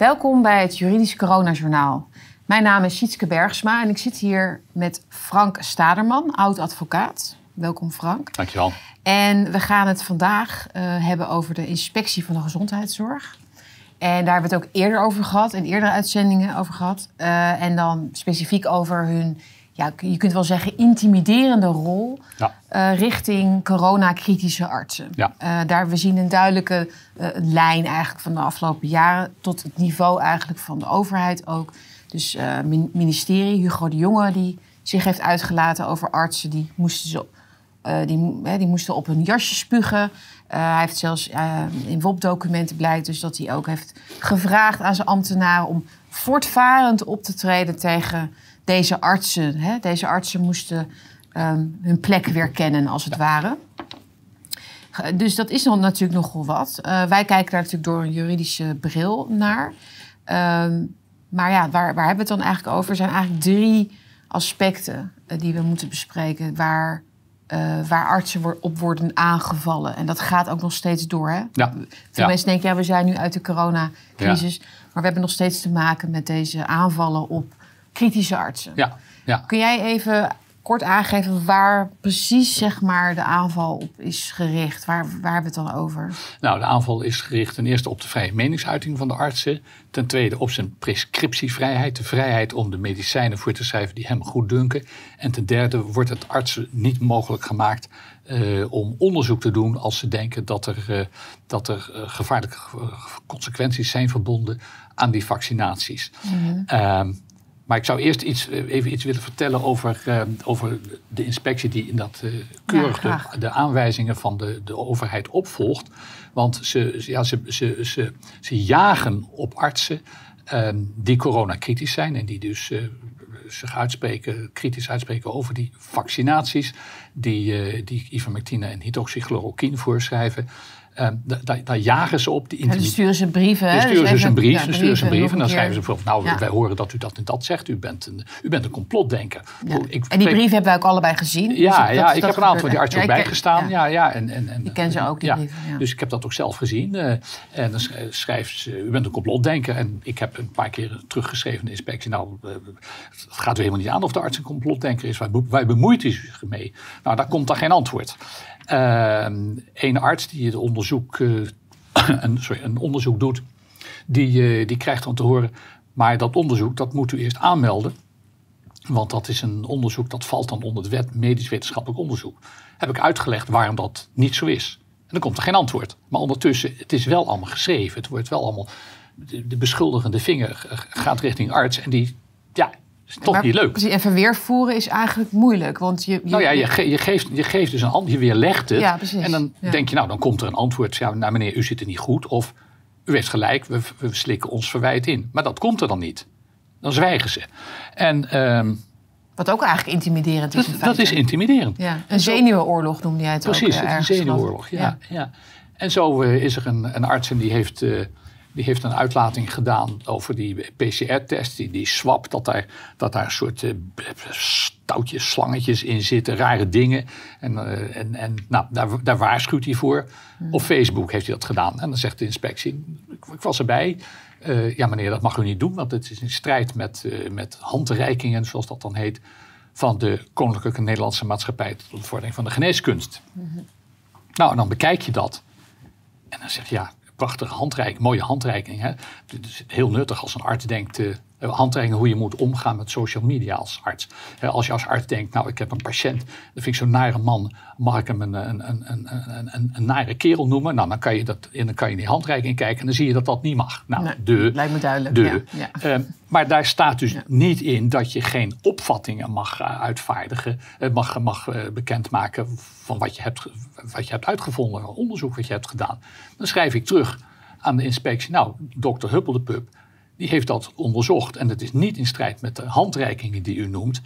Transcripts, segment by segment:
Welkom bij het Juridisch Coronajournaal. Mijn naam is Sietske Bergsma en ik zit hier met Frank Staderman, oud-advocaat. Welkom Frank. Dankjewel. En we gaan het vandaag uh, hebben over de inspectie van de gezondheidszorg. En daar hebben we het ook eerder over gehad, in eerdere uitzendingen over gehad. Uh, en dan specifiek over hun, ja, je kunt wel zeggen, intimiderende rol ja. uh, richting coronakritische artsen. Ja. Uh, daar, we zien een duidelijke lijn eigenlijk van de afgelopen jaren tot het niveau eigenlijk van de overheid ook. Dus ministerie, Hugo de Jonge, die zich heeft uitgelaten over artsen, die moesten ze die, die, moesten op hun jasje spugen. Hij heeft zelfs in WOP-documenten blijkt dus dat hij ook heeft gevraagd aan zijn ambtenaren om voortvarend op te treden tegen deze artsen. Hè? Deze artsen moesten um, hun plek weer kennen, als het ware. Dus dat is dan natuurlijk nogal wat. wij kijken daar natuurlijk door een juridische bril naar. Ehm, maar ja, waar, waar hebben we het dan eigenlijk over? Er zijn eigenlijk drie aspecten die we moeten bespreken waar uh, waar artsen op worden aangevallen. En dat gaat ook nog steeds door. Hè? Ja. Veel mensen denken, ja, we zijn nu uit de coronacrisis. Ja. Maar we hebben nog steeds te maken met deze aanvallen op kritische artsen. Ja. Ja. Kun jij even kort aangeven waar precies zeg maar, de aanval op is gericht? Waar, waar hebben we het dan over? Nou, de aanval is gericht ten eerste op de vrije meningsuiting van de artsen. Ten tweede op zijn prescriptievrijheid, de vrijheid om de medicijnen voor te schrijven die hem goed dunken. En ten derde wordt het artsen niet mogelijk gemaakt uh, om onderzoek te doen als ze denken dat er, uh, dat er uh, gevaarlijke consequenties zijn verbonden aan die vaccinaties. Mm -hmm. Maar ik zou eerst iets, eh, even iets willen vertellen over, uh, over de inspectie die in dat uh, keurig ja, de, de, aanwijzingen van de, de overheid opvolgt. Want ze, ja, ze, ze, ze, ze jagen op artsen uh, die coronakritisch zijn en die dus zich uitspreken, kritisch uitspreken over die vaccinaties, die, die ivermectine en hydroxychloroquine voorschrijven. Ehm, daar, jagen ze op. Die dan sturen ze brieven. Dan sturen ze dus een brief, ja, sturen ze een brief en dan schrijven ze bijvoorbeeld... nou, wij horen dat u dat en dat zegt. U bent een, u bent een complotdenker. Ik, en die brieven hebben wij ook allebei gezien. Ja, dus ja ik heb een aantal van die artsen ook bijgestaan. Ja, ja, en, en, en, ik ken ze ook, die brieven. Dus ik heb dat ook zelf gezien. Uh, en dan schrijft ze, u bent een complotdenker. En ik heb een paar keer teruggeschreven in de inspectie... nou, uh, het gaat u helemaal niet aan of de arts een complotdenker is. Wij, wij bemoeit u zich mee. Nou, daar komt dan geen antwoord. Uh, een arts die het onderzoek, uh, een, sorry, een onderzoek doet, die, uh, die krijgt dan te horen, maar dat onderzoek dat moet u eerst aanmelden. Want dat is een onderzoek dat valt dan onder de wet medisch wetenschappelijk onderzoek. Heb ik uitgelegd waarom dat niet zo is. En dan komt er geen antwoord. Maar ondertussen, het is wel allemaal geschreven. Het wordt wel allemaal, de, de beschuldigende vinger gaat richting arts. En die, ja, is toch maar, niet leuk. En verweer voeren is eigenlijk moeilijk. Want je, je nou ja, je, je, geeft, je geeft dus een antwoord, je weerlegt het. Ja, en dan denk je, nou, dan komt er een antwoord. Ja, nou meneer, u zit er niet goed. Of u heeft gelijk, we, we slikken ons verwijt in. Maar dat komt er dan niet. Dan zwijgen ze. En... Um, wat ook eigenlijk intimiderend is. Dat, dat is intimiderend. Ja, een zenuwenoorlog noemde jij het Precies, ook. Precies, een zenuwoorlog. Ja, ja. En zo uh, is er een, een arts en die heeft uh, die heeft een uitlating gedaan over die PCR-test, die, die swap, dat daar, dat daar een soort uh, stoutjes, slangetjes in zitten, rare dingen. En, uh, en, en nou, daar, daar waarschuwt hij voor. Hmm. Op Facebook heeft hij dat gedaan. En dan zegt de inspectie, ik, ik was erbij, uh, ja meneer, dat mag u niet doen, want het is in strijd met, met handreikingen, zoals dat dan heet, van de Koninklijke Nederlandse Maatschappij tot de bevordering van de geneeskunst. Hmm. Nou, en dan bekijk je dat. En dan zeg je, ja, prachtige handreiking, mooie handreiking. Hè? Het is heel nuttig als een arts denkt, uh, handreiking hoe je moet omgaan met social media als arts. als je als arts denkt, nou ik heb een patiënt, dat vind ik zo'n nare man, mag ik hem een, een, een, een, een, een nare kerel noemen? Nou, dan kan je, dat, dan kan je in die handreiking kijken en dan zie je dat dat niet mag. Nou, nee, de, lijkt me duidelijk. De, ja, ja. Uh, maar daar staat dus niet in dat je geen opvattingen mag uh, uitvaardigen, mag, mag bekendmaken van wat je, hebt, wat je hebt uitgevonden, onderzoek wat je hebt gedaan. Dan schrijf ik terug aan de inspectie, nou, dokter Huppel de Pup, die heeft dat onderzocht en het is niet in strijd met de handreikingen die u noemt.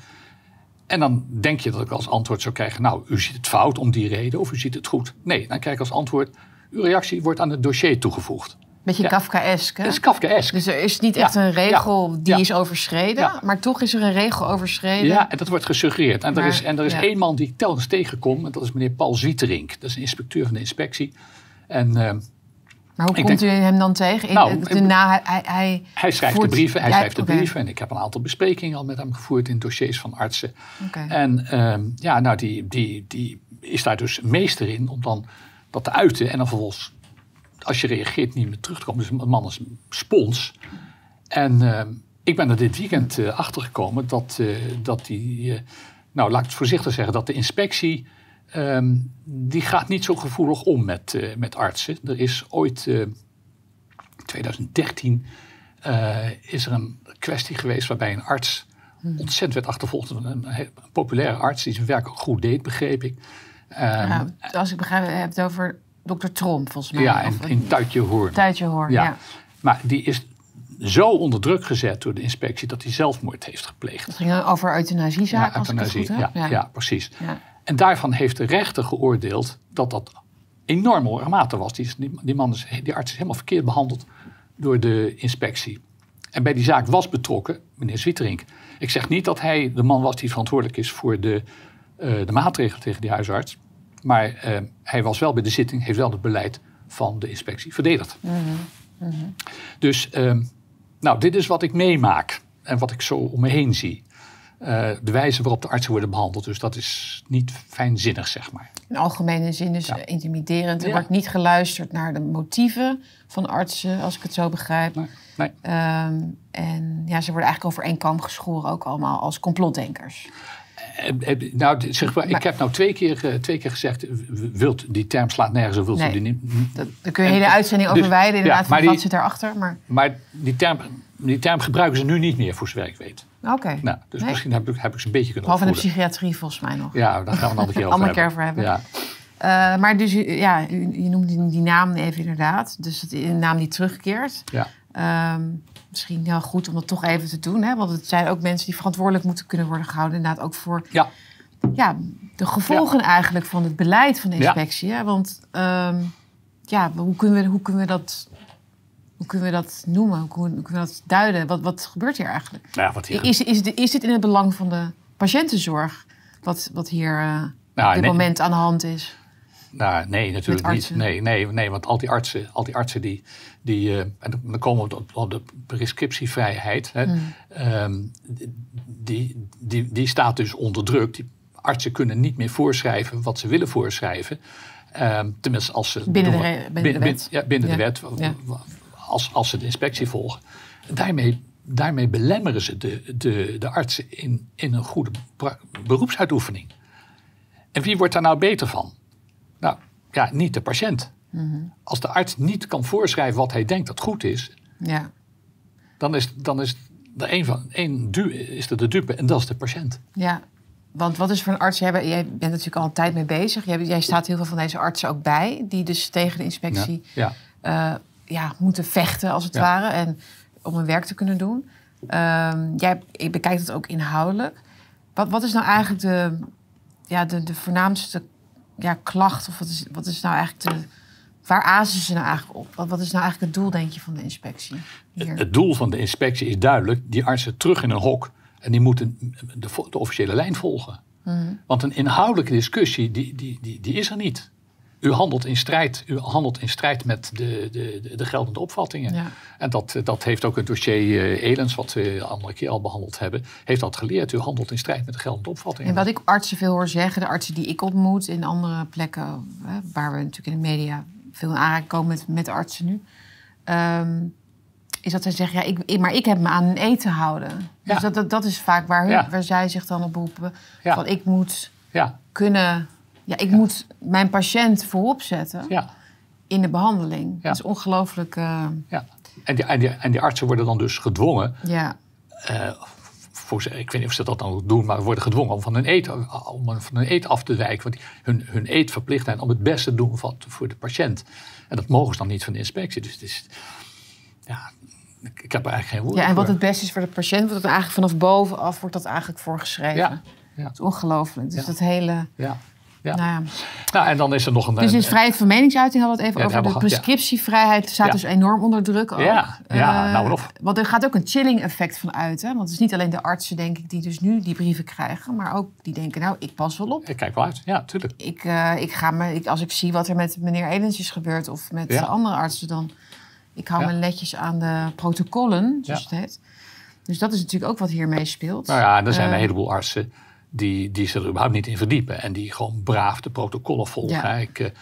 En dan denk je dat ik als antwoord zou krijgen, nou, u ziet het fout om die reden of u ziet het goed. Nee, dan krijg ik als antwoord, uw reactie wordt aan het dossier toegevoegd. Beetje ja. Kafkaesk, hè? Dat is Kafkaesk. Dus er is niet echt een regel die is overschreden, maar toch is er een regel overschreden. Ja, en dat wordt gesuggereerd. En er is, en er is één man die ik telkens tegenkom, en dat is meneer Paul Zwieterink. Dat is een inspecteur van de inspectie. En uh, Maar hoe Ik komt denk- u hem dan tegen? In, Nou, de, na, hij, hij, hij, schrijft voert- de brieven, hij schrijft de brieven. En ik heb een aantal besprekingen al met hem gevoerd in dossiers van artsen. En ehm, ja, nou, die, die, die is daar dus meester in om dan dat te uiten. En dan vervolgens, als je reageert, niet meer terug te komen. Dus een man is een spons. En ehm, ik ben er dit weekend eh, achter gekomen dat, eh, dat die, eh, nou laat ik het voorzichtig zeggen, dat de inspectie, ehm, die gaat niet zo gevoelig om met, eh, met artsen. Er is ooit, eh 2013, eh, is er een kwestie geweest waarbij een arts ontzettend werd achtervolgd. Een, een, populaire arts die zijn werk ook goed deed, begreep ik. Ehm, Ja, als ik begrijp, heb het over dokter Tromp, volgens mij. ja, in, in Tuitje Hoorn. Tuitje hoor, ja. Ja. Maar die is zo onder druk gezet door de inspectie dat hij zelfmoord heeft gepleegd. Het ging over euthanasiezaak, als ik het euthanasie. goed heb. ja, ja. precies. En daarvan heeft de rechter geoordeeld dat dat enorm hoge mate was. Die, die, man is, die arts is helemaal verkeerd behandeld door de inspectie. En bij die zaak was betrokken meneer Zwieterink. Ik zeg niet dat hij de man was die verantwoordelijk is voor de, eh, de maatregelen tegen die huisarts. Maar eh, hij was wel bij de zitting, heeft wel het beleid van de inspectie verdedigd. Dus ehm, nou, dit is wat ik meemaak en wat ik zo om me heen zie. Eh, de wijze waarop de artsen worden behandeld. Dus dat is niet fijnzinnig, zeg maar. In algemene zin dus Ja. intimiderend. Er Ja. wordt niet geluisterd naar de motieven van artsen, als ik het zo begrijp. Nee, nee. Ehm, en ja, ze worden eigenlijk over één kam geschoren, ook allemaal als complotdenkers. Eh, eh, nou, zeg maar, ik heb nou twee keer, twee keer gezegd, wilt die term slaat nergens op, wilt Nee. u die niet. Dat, daar kun je een En- hele uitzending dus- over wijden, inderdaad, ja, van wat die- zit daarachter. Maar Maar die term, die term gebruiken ze nu niet meer, voor zover ik weet. Oké. Nou, dus Nee. misschien heb ik, heb ik ze een beetje kunnen Behalve de psychiatrie volgens mij nog. Ja, daar gaan we een andere keer over Andere keer hebben. Ja. Eh, maar dus, ja, u, je noemt die, die naam even inderdaad. Dus het, een naam die terugkeert. Ja. Ehm, misschien heel goed om dat toch even te doen. Hè? Want het zijn ook mensen die verantwoordelijk moeten kunnen worden gehouden. Inderdaad ook voor ja, ja, de gevolgen eigenlijk van het beleid van de Ja. inspectie. Hè? Want ehm, ja, hoe kunnen, we, hoe, kunnen we dat, hoe kunnen we dat noemen? Hoe kunnen we, dat duiden? Wat, wat gebeurt hier eigenlijk? nou, wat hier, Is, is, is dit in het belang van de patiëntenzorg? Wat, wat hier eh, op dit nee. moment aan de hand is? Nou, nee, natuurlijk niet. Nee, nee, nee, want al die artsen, al die, artsen die, die eh, en dan- komen we op, op de prescriptievrijheid. Hè, Hmm. ehm, die, die, die staat dus onder druk. Die artsen kunnen niet meer voorschrijven wat ze willen voorschrijven. Ehm, tenminste, als ze Binnen de binnen de wet. ja, binnen Ja. de wet, Ja. Als, als ze de inspectie volgen. Daarmee, daarmee belemmeren ze de, de, de artsen in, in een goede beroepsuitoefening. En wie wordt daar nou beter van? Nou, ja, niet de patiënt. Mhm. Als de arts niet kan voorschrijven wat hij denkt dat goed is, Ja. dan is, dan is er één van één du is er de dupe en dat is de patiënt. Ja, want wat is voor een arts? Jij bent, jij bent natuurlijk al een tijd mee bezig. Jij, jij staat heel veel van deze artsen ook bij, die dus tegen de inspectie Ja. eh, ja, moeten vechten, als het Ja. ware, en om hun werk te kunnen doen. Ehm, jij bekijkt het ook inhoudelijk. Wat, wat is nou eigenlijk de, ja, de, de voornaamste ja, klacht? Of wat is, wat is nou eigenlijk de. Waar azen ze nou eigenlijk op? Wat, wat is nou eigenlijk het doel, denk je, van de inspectie? Hier? Het doel van de inspectie is duidelijk, die artsen terug in een hok en die moeten de, de officiële lijn volgen. Mhm. Want een inhoudelijke discussie, die, die, die, die is er niet. U handelt in strijd, u handelt in strijd met de, de, de, de geldende opvattingen. Ja. En dat, dat heeft ook het dossier eh, Elens, wat we een andere keer al behandeld hebben, heeft dat geleerd. U handelt in strijd met de geldende opvattingen. En wat ik artsen veel hoor zeggen, de artsen die ik ontmoet in andere plekken, waar we natuurlijk in de media veel in aanraking komen met, met artsen nu, ehm, is dat zij zeggen, ja, ik, maar ik heb me aan een te houden. Ja. Dus dat, dat, dat is vaak waar, hun, Ja. waar zij zich dan op beroepen. Van ik moet Ja, kunnen, ja, ik moet mijn patiënt voorop zetten ja, in de behandeling. Dat is ongelooflijk, eh, ja. En die, en, die, en die artsen worden dan dus gedwongen ja. eh, voor ik weet niet of ze dat dan doen, maar worden gedwongen om van hun eet, om van hun eet af te wijken. Want hun, hun eet verplicht zijn om het beste te doen van, voor de patiënt. En dat mogen ze dan niet van de inspectie. Dus het is, ja, ik, heb er eigenlijk geen woord ja, en wat het beste is voor de patiënt, wordt het eigenlijk vanaf bovenaf wordt dat eigenlijk voorgeschreven. Ja, ja, Het is ongelooflijk. Dus Ja. dat hele... ja. Ja. Nou ja. Nou, en dan is er nog een... Dus is vrijheid van meningsuiting hadden we het even Ja, over. De prescriptievrijheid staat dus enorm onder druk ook. Ja, ja, Eh, nou of. Want er gaat ook een chilling effect van uit. Hè? Want het is niet alleen de artsen, denk ik, die dus nu die brieven krijgen. Maar ook die denken, nou, ik pas wel op. Ik kijk wel uit, ja, tuurlijk. Ik, eh, ik ga me, ik, als ik zie wat er met meneer Elens is gebeurd of met de andere artsen, dan ik hou me netjes aan de protocollen, zoals het heet. Dus dat is natuurlijk ook wat hiermee speelt. Nou ja, er zijn Eh, een heleboel artsen die, die zich er überhaupt niet in verdiepen. En die gewoon braaf de protocollen volgen. Ja. Ik,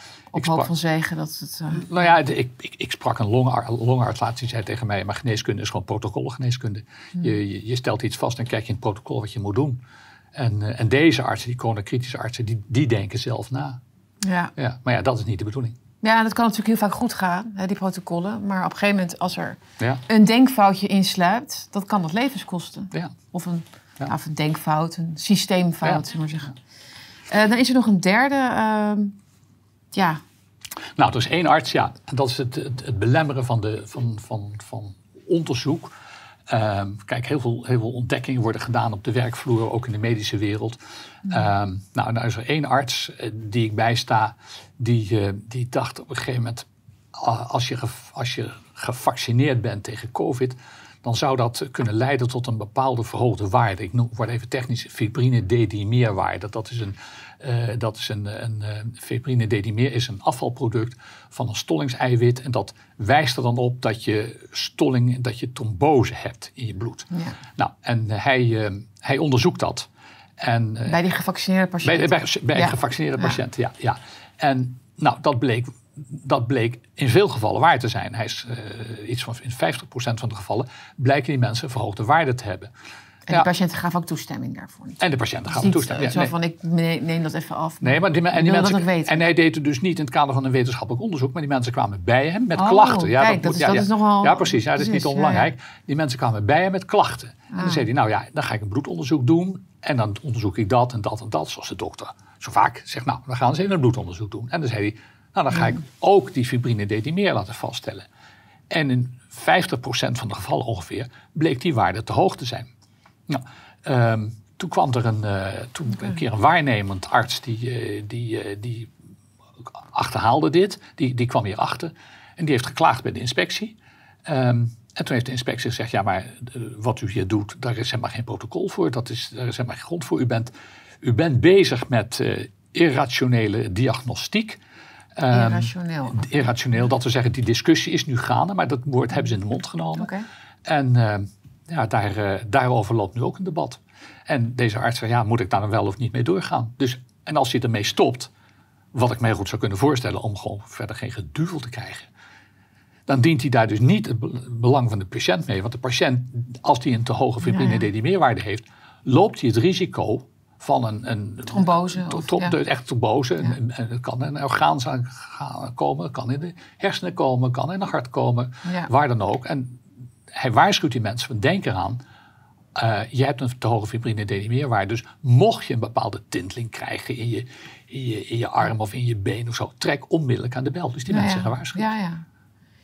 sprak, van zegen dat het... eh, nou ja, ik, ik, ik sprak een longar- longarts laatst. Die zei tegen mij, maar geneeskunde is gewoon protocollengeneeskunde. Hmm. Je, je, je stelt iets vast en kijk je in het protocol wat je moet doen. En, eh, en deze artsen, die coronakritische artsen, die, die denken zelf na. ja. Ja, maar ja, dat is niet de bedoeling. ja, dat kan natuurlijk heel vaak goed gaan, hè, die protocollen. Maar op een gegeven moment, als er Ja, een denkfoutje insluipt, dat kan dat levens kosten. ja. Of een, Ja. of een denkfout, een systeemfout, zullen we maar zeggen. Eh, dan is er nog een derde. ehm, ja, Nou, er is één arts, ja. En dat is het, het, het belemmeren van, de, van, van, van onderzoek. Ehm, kijk, heel veel, heel veel ontdekkingen worden gedaan op de werkvloer, ook in de medische wereld. Ehm, nou, nou is er één arts eh, die ik bijsta, die, eh, die dacht op een gegeven moment... ah, als je, als je gevaccineerd bent tegen covid... dan zou dat kunnen leiden tot een bepaalde verhoogde waarde. Ik noem, word even technisch, fibrine dedimeerwaarde. Dat is een, eh, dat is een, een eh, fibrine dedimer is een afvalproduct van een stollingseiwit. En dat wijst er dan op dat je stolling, dat je trombose hebt in je bloed. ja. Nou, en eh, hij, hij onderzoekt dat. En, bij die gevaccineerde patiënten. bij, bij Ja. gevaccineerde patiënten, ja. ja. En nou, dat bleek, dat bleek in veel gevallen waar te zijn. Hij is eh, iets van in 50% van de gevallen blijken die mensen verhoogde waarde te hebben. En Ja. die patiënten gaven ook toestemming daarvoor. niet. En de patiënten is niet toestemmen. zo Ja, van, ik neem dat even af. Nee, maar die, en, die mensen, en hij deed het dus niet in het kader van een wetenschappelijk onderzoek, maar die mensen kwamen bij hem met Oh, klachten. Ja, kijk, moet- dat is- ja, dat ja. is nogal- Ja, precies. Ja, dat is niet onbelangrijk. Die mensen kwamen bij hem met klachten. En dan Ah. zei hij, nou ja, dan ga ik een bloedonderzoek doen. En dan onderzoek ik dat en dat en dat, zoals de dokter zo vaak zegt. Nou, dan gaan ze een bloedonderzoek doen. En dan zei hij, nou dan ga ik ook die fibrine dedimer laten vaststellen. En in 50% van de gevallen ongeveer bleek die waarde te hoog te zijn. Nou, ehm, toen kwam er een, eh, toen een keer een waarnemend arts die, eh, die, eh, die achterhaalde dit. Die, die kwam hierachter en die heeft geklaagd bij de inspectie. Ehm, en toen heeft de inspectie gezegd, ja maar wat u hier doet, daar is helemaal geen protocol voor. Dat is, daar is helemaal geen grond voor. U bent, u bent bezig met irrationele diagnostiek. Ehm, Irrationeel. irrationeel, dat we zeggen, die discussie is nu gaande, maar dat woord hebben ze in de mond genomen. En eh, ja, daar, eh, daarover loopt nu ook een debat. En deze arts zei, ja, moet ik daar dan wel of niet mee doorgaan? Dus, en als hij ermee stopt, wat ik mij goed zou kunnen voorstellen om gewoon verder geen geduvel te krijgen, dan dient hij daar dus niet het be- belang van de patiënt mee. Want de patiënt, als die een te hoge fibrine Ja, ja. dedimeerwaarde heeft, loopt hij het risico van een, een Trombose ja. echt trombose. En, en het kan in een orgaan komen, het kan in de hersenen komen, het kan in het hart komen, Ja. waar dan ook. En hij waarschuwt die mensen van denk eraan. eh, je hebt een te hoge fibrine dedimeerwaarde. Dus mocht je een bepaalde tinteling krijgen in je, in, je, in je arm of in je been of zo, trek onmiddellijk aan de bel. Dus die Ja, mensen ja. zijn gewaarschuwd. Ja, ja.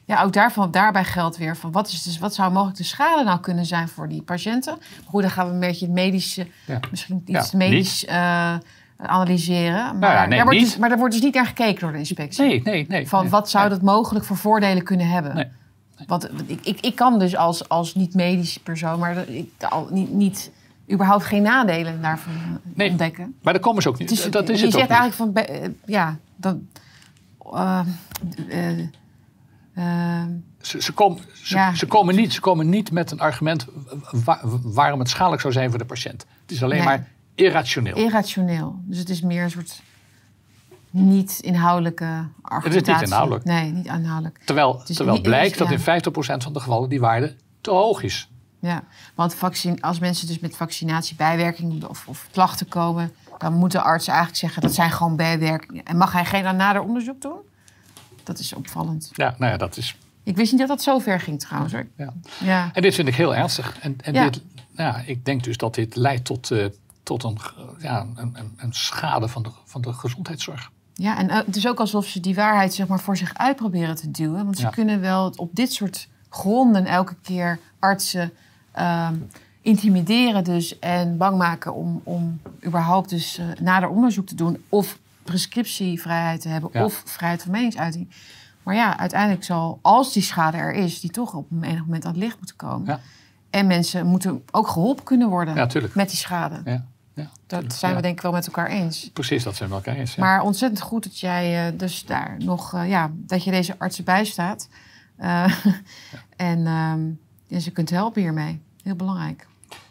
Ja, ook daarvan, daarbij geldt weer van wat, is dus, wat zou mogelijk de schade nou kunnen zijn voor die patiënten. Maar goed, dan gaan we een beetje het medische, Ja. misschien iets Ja, medisch eh, analyseren. Maar, ja, nee, daar wordt dus, maar daar wordt dus niet naar gekeken door de inspectie. Nee, nee, nee. Van nee, wat zou dat mogelijk voor voordelen kunnen hebben? Nee. Want ik, ik, ik kan dus als, als niet-medische persoon, maar ik al niet, niet überhaupt geen nadelen daarvan eh, Nee. ontdekken. Maar daar komen ze ook niet. Is, dat is je het ook zegt niet. eigenlijk van, eh, ja, dan. Eh, Ze, ze, komen, ze, Ja. ze, komen niet, ze komen niet met een argument wa- waarom het schadelijk zou zijn voor de patiënt. Het is alleen Nee. maar irrationeel. irrationeel. Dus het is meer een soort niet inhoudelijke argumentatie. inhoudelijk. Nee, niet inhoudelijk. terwijl is terwijl niet- blijkt dat ja. in 50% van de gevallen die waarde te hoog is. Ja, want vaccin, als mensen dus met vaccinatiebijwerkingen of, of klachten komen, dan moet de arts eigenlijk zeggen dat zijn gewoon bijwerkingen. En mag hij geen nader onderzoek doen? Dat is opvallend. Ja, nou ja, dat is. Ik wist niet dat dat zo ver ging trouwens. Hoor. Ja. Ja. En dit vind ik heel ernstig. En, en Ja. dit, ja, ik denk dus dat dit leidt tot, eh, tot een, ja, een, een, een schade van de, van de gezondheidszorg. Ja, en eh, het is ook alsof ze die waarheid zeg maar, voor zich uit proberen te duwen. Want ze Ja. kunnen wel op dit soort gronden elke keer artsen ehm, intimideren dus en bang maken om, om überhaupt dus eh, nader onderzoek te doen. Of prescriptievrijheid te hebben Ja. of vrijheid van meningsuiting. Maar ja, uiteindelijk zal, als die schade er is, die toch op een enig moment aan het licht moeten komen. Ja. En mensen moeten ook geholpen kunnen worden Ja, met die schade. Ja, ja, Dat zijn we denk ik wel met elkaar eens. Precies, dat zijn we elkaar eens. Ja. Maar ontzettend goed dat jij eh, dus daar nog, eh, ja, dat je deze artsen bijstaat. Eh, En ehm, ja, ze kunt helpen hiermee. Heel belangrijk.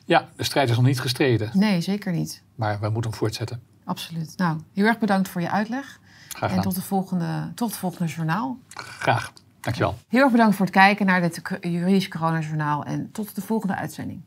ja, de strijd is nog niet gestreden, Nee, zeker niet. maar we moeten hem voortzetten. Absoluut. Nou, heel erg bedankt voor je uitleg. Graag En tot, de volgende, tot het volgende journaal. Graag. Dankjewel. Heel erg bedankt voor het kijken naar dit juridisch coronajournaal. En tot de volgende uitzending.